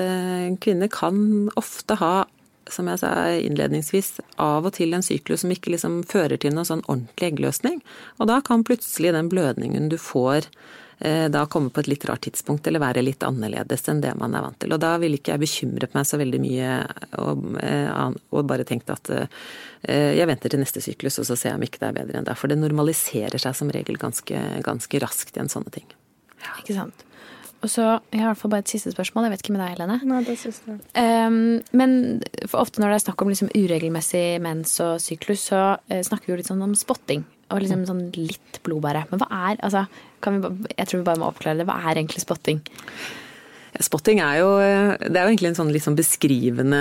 kvinner kan ofte ha som jeg sa innledningsvis, av og til en syklus som ikke liksom fører til noen sånn ordentlig eggløsning. Og da kan plutselig den blødningen du får Eh, da komme på et litt rart tidspunkt eller være litt annerledes enn det man er vant til. Og da ville ikke jeg bekymret meg så veldig mye og, eh, og bare tenkt at eh, jeg venter til neste syklus og så ser jeg om ikke det er bedre enn det. For det normaliserer seg som regel ganske, ganske raskt igjen, sånne ting. Ja. Ikke sant. Og så, Jeg har i hvert fall bare et siste spørsmål. Jeg vet ikke med deg, Helene. Nei, det synes jeg. Um, men ofte når det er snakk om liksom uregelmessig mens og syklus, så uh, snakker vi jo litt sånn om spotting. Og liksom sånn litt blodbære. Men hva er altså, vi, Jeg tror vi bare må oppklare det. Hva er egentlig spotting? Spotting er jo, det er jo egentlig en sånn liksom beskrivende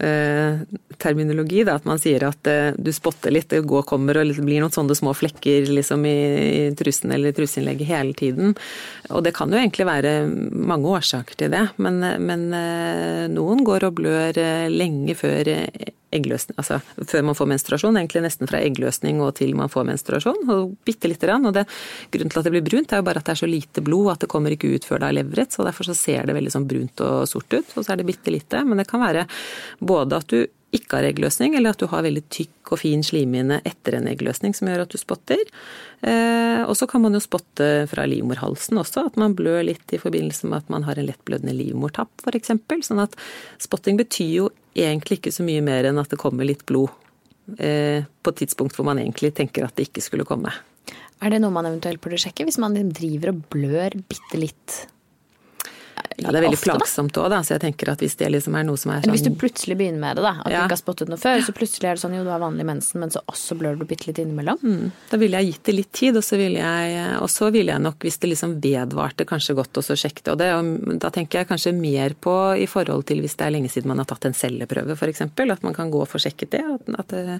eh, terminologi. Da, at man sier at eh, du spotter litt, det går kommer og det blir noen sånne små flekker liksom, i, i trusen eller truseinnlegget hele tiden. Og det kan jo egentlig være mange årsaker til det. Men, men eh, noen går og blør eh, lenge før eggløsning, altså før man får menstruasjon, egentlig nesten fra eggløsning og til man får menstruasjon. og bitte lite grann, og det, Grunnen til at det blir brunt, er jo bare at det er så lite blod at det kommer ikke ut før det er levret. så Derfor så ser det veldig sånn brunt og sort ut, og så er det bitte lite. Men det kan være både at du ikke har eggløsning, eller at du har veldig tykk og fin slimhinne etter en eggløsning som gjør at du spotter. Eh, og så kan man jo spotte fra livmorhalsen også, at man blør litt i forbindelse med at man har en lettblødende livmortapp f.eks. Sånn at spotting betyr jo egentlig ikke så mye mer enn at det kommer litt blod eh, på et tidspunkt hvor man egentlig tenker at det ikke skulle komme. Er det noe man eventuelt burde sjekke, hvis man driver og blør bitte litt? Ja, det er veldig ofte, plagsomt òg. Så jeg tenker at hvis det liksom er noe som er sånn Hvis du plutselig begynner med det, da. At ja. du ikke har spottet noe før. Så plutselig er det sånn jo, du har vanlig mensen, men så også blør du bitte litt innimellom. Mm. Da ville jeg gitt det litt tid, og så ville jeg, og så ville jeg nok, hvis det liksom vedvarte, kanskje godt også sjekke det. Og det, og da tenker jeg kanskje mer på i forhold til hvis det er lenge siden man har tatt en celleprøve, f.eks. At man kan gå og få sjekket det. At, at det,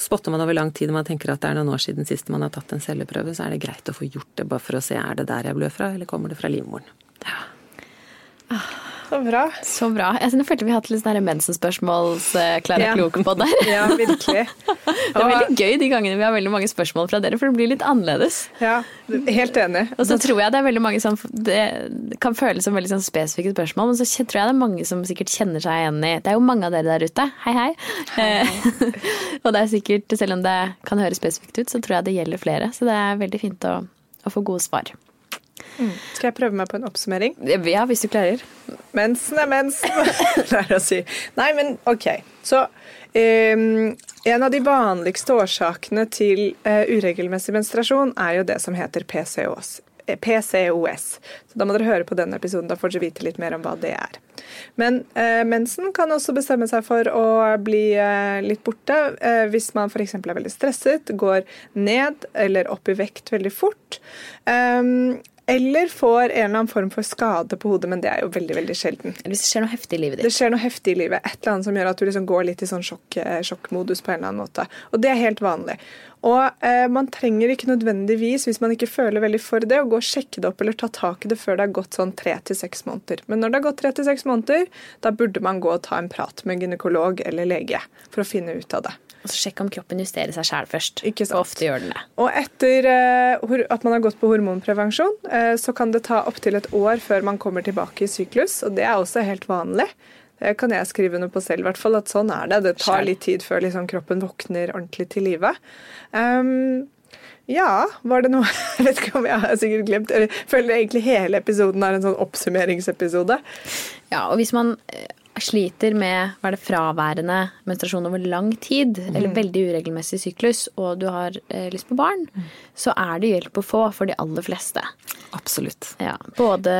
spotter man over lang tid og man tenker at det er noen år siden sist man har tatt en celleprøve, så er det greit å få gjort det bare for å se er det der jeg blør fra, eller kommer det fra livmoren. Så bra. Så bra. Jeg følte vi hadde hatt litt sånn mensenspørsmåls-Klara ja. Kloke på der. ja, virkelig. <laughs> det er veldig gøy de gangene vi har veldig mange spørsmål fra dere, for det blir litt annerledes. Ja, helt enig. Og så tror jeg det er veldig mange som Det kan føles som veldig sånn spesifikke spørsmål, men så tror jeg det er mange som sikkert kjenner seg igjen i Det er jo mange av dere der ute. Hei, hei. hei. <laughs> og det er sikkert, selv om det kan høres spesifikt ut, så tror jeg det gjelder flere. Så det er veldig fint å, å få gode svar. Mm. Skal jeg prøve meg på en oppsummering? Ja, hvis du klarer. Mensen er mensen, <laughs> pleier å si. Nei, men OK. Så um, en av de vanligste årsakene til uh, uregelmessig menstruasjon er jo det som heter PCOS. Eh, PCOS. Så Da må dere høre på denne episoden, da får dere vite litt mer om hva det er. Men eh, mensen kan også bestemme seg for å bli eh, litt borte eh, hvis man f.eks. er veldig stresset, går ned eller opp i vekt veldig fort. Eller får en eller annen form for skade på hodet, men det er jo veldig veldig sjelden. Eller hvis det skjer noe heftig i livet ditt. Det skjer noe heftig i livet. Et eller annet som gjør at du liksom går litt i sånn sjokk, eh, sjokkmodus på en eller annen måte. Og det er helt vanlig. Og eh, man trenger ikke nødvendigvis, hvis man ikke føler veldig for det, å gå og sjekke det opp eller ta tak i det før det har gått sånn tre til seks måneder. Men når det har gått tre til seks måneder, da burde man gå og ta en prat med gynekolog eller lege for å finne ut av det. Og så Sjekk om kroppen justerer seg sjæl først. Ikke sant? Og ofte gjør den det. Og etter eh, at man har gått på hormonprevensjon, eh, så kan det ta opptil et år før man kommer tilbake i syklus, og det er også helt vanlig. Det kan jeg skrive under på selv, i hvert fall, at sånn er det. Det tar litt tid før liksom, kroppen våkner ordentlig til live. Um, ja, var det noe <laughs> Jeg vet ikke om jeg har sikkert glemt Jeg føler egentlig hele episoden er en sånn oppsummeringsepisode. Ja, og hvis man eh, sliter med hva er det, fraværende menstruasjon over lang tid, mm. eller veldig uregelmessig syklus, og du har eh, lyst på barn, mm. så er det hjelp å få for de aller fleste. Absolutt. Ja, både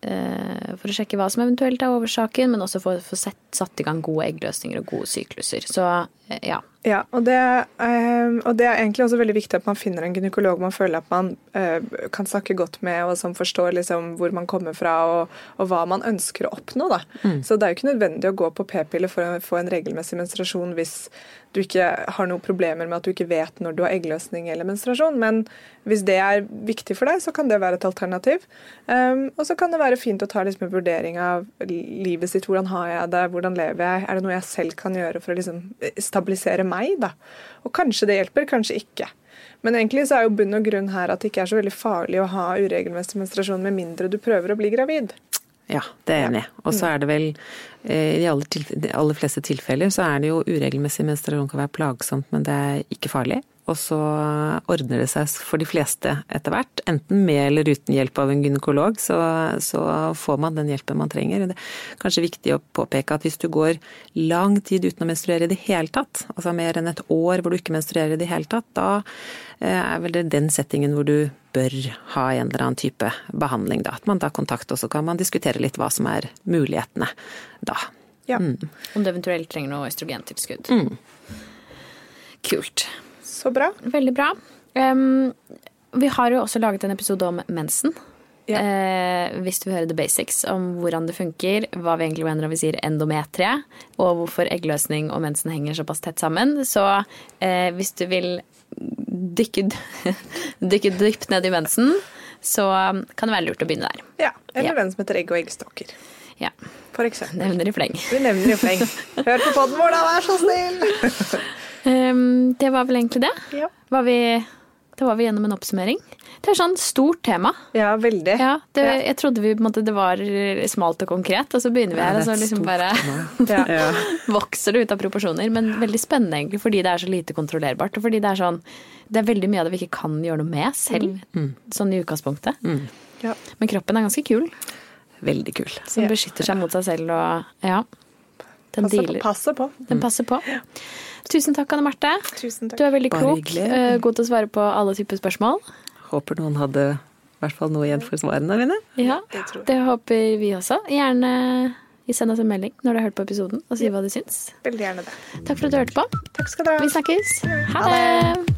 eh, for å sjekke hva som eventuelt er årsaken, men også for å få satt i gang gode eggløsninger og gode sykluser. Så eh, ja, Ja, og det, eh, og det, er egentlig også veldig viktig at man finner en gynekolog man føler at man eh, kan snakke godt med, og som forstår liksom hvor man kommer fra og, og hva man ønsker å oppnå. Mm. Så det er jo ikke nødvendig å gå på p-piller for å få en regelmessig menstruasjon hvis du ikke har noen problemer med at du ikke vet når du har eggløsning eller menstruasjon. Men hvis det er viktig for deg, så kan det være et alternativ. Um, og så kan det være fint å ta liksom en vurdering av livet sitt. Hvordan har jeg det? Hvordan lever jeg? Er det noe jeg selv kan gjøre for å liksom stabilisere meg? da? Og kanskje det hjelper, kanskje ikke. Men egentlig så er jo bunn og grunn her at det ikke er så veldig farlig å ha uregelmessig menstruasjon med mindre du prøver å bli gravid. Ja, det er jeg enig i. Og så er det vel eh, i de aller, aller, fleste tilfeller så er det jo uregelmessig menstruasjon kan være plagsomt, men det er ikke farlig. Og så ordner det seg for de fleste etter hvert. Enten med eller uten hjelp av en gynekolog, så, så, får man den hjelpen man trenger. Det er kanskje viktig å påpeke at hvis du går lang tid uten å menstruere i det hele tatt, altså mer enn et år hvor du ikke menstruerer i det hele tatt, da eh, er vel det den settingen hvor du bør ha en eller annen type behandling. Da. At man tar kontakt, og så kan man diskutere litt hva som er mulighetene da. Ja. Mm. Om du eventuelt trenger noe østrogentilskudd. Mm. Kult. Så bra. Veldig bra. Um, vi har jo også laget en episode om mensen. Ja. Eh, hvis du vil høre the basics om hvordan det funker, hva vi egentlig mener når vi sier endometrie, og hvorfor eggløsning og mensen henger såpass tett sammen. Så eh, hvis du vil dykke, <laughs> dykke dypt ned i mensen, så kan det være lurt å begynne der. Ja, Eller ja. den som heter egg og eggstokker. Ja. For eksempel. Nevner i fleng. Vi nevner i fleng. <laughs> Hør på poden vår, da, vær så snill! <laughs> Um, det var vel egentlig det. Ja. Var vi, da var vi gjennom en oppsummering. Det er sånn stort tema. Ja, veldig. Ja, det, ja. Jeg trodde vi, måte, det var smalt og konkret, og så begynner vi her, og så liksom bare <laughs> vokser det ut av proporsjoner. Men veldig spennende, egentlig, fordi det er så lite kontrollerbart. Og fordi det er sånn Det er veldig mye av det vi ikke kan gjøre noe med selv, mm. mm. sånn i utgangspunktet. Mm. Ja. Men kroppen er ganske kul. Veldig kul. Som beskytter seg mot seg selv og Ja. Den passer dealer. På, passer på. Den passer på. Tusen takk, Anne Marte. Tusen takk. Du er veldig klok. Uh, god til å svare på alle typer spørsmål. Håper noen hadde i hvert fall noe igjen for svarene mine. Ja, det, det håper vi også. Gjerne send oss en melding når du har hørt på episoden, og si hva du syns. Veldig gjerne det. Takk for at du hørte på. Takk skal du ha. Vi snakkes. Ha det.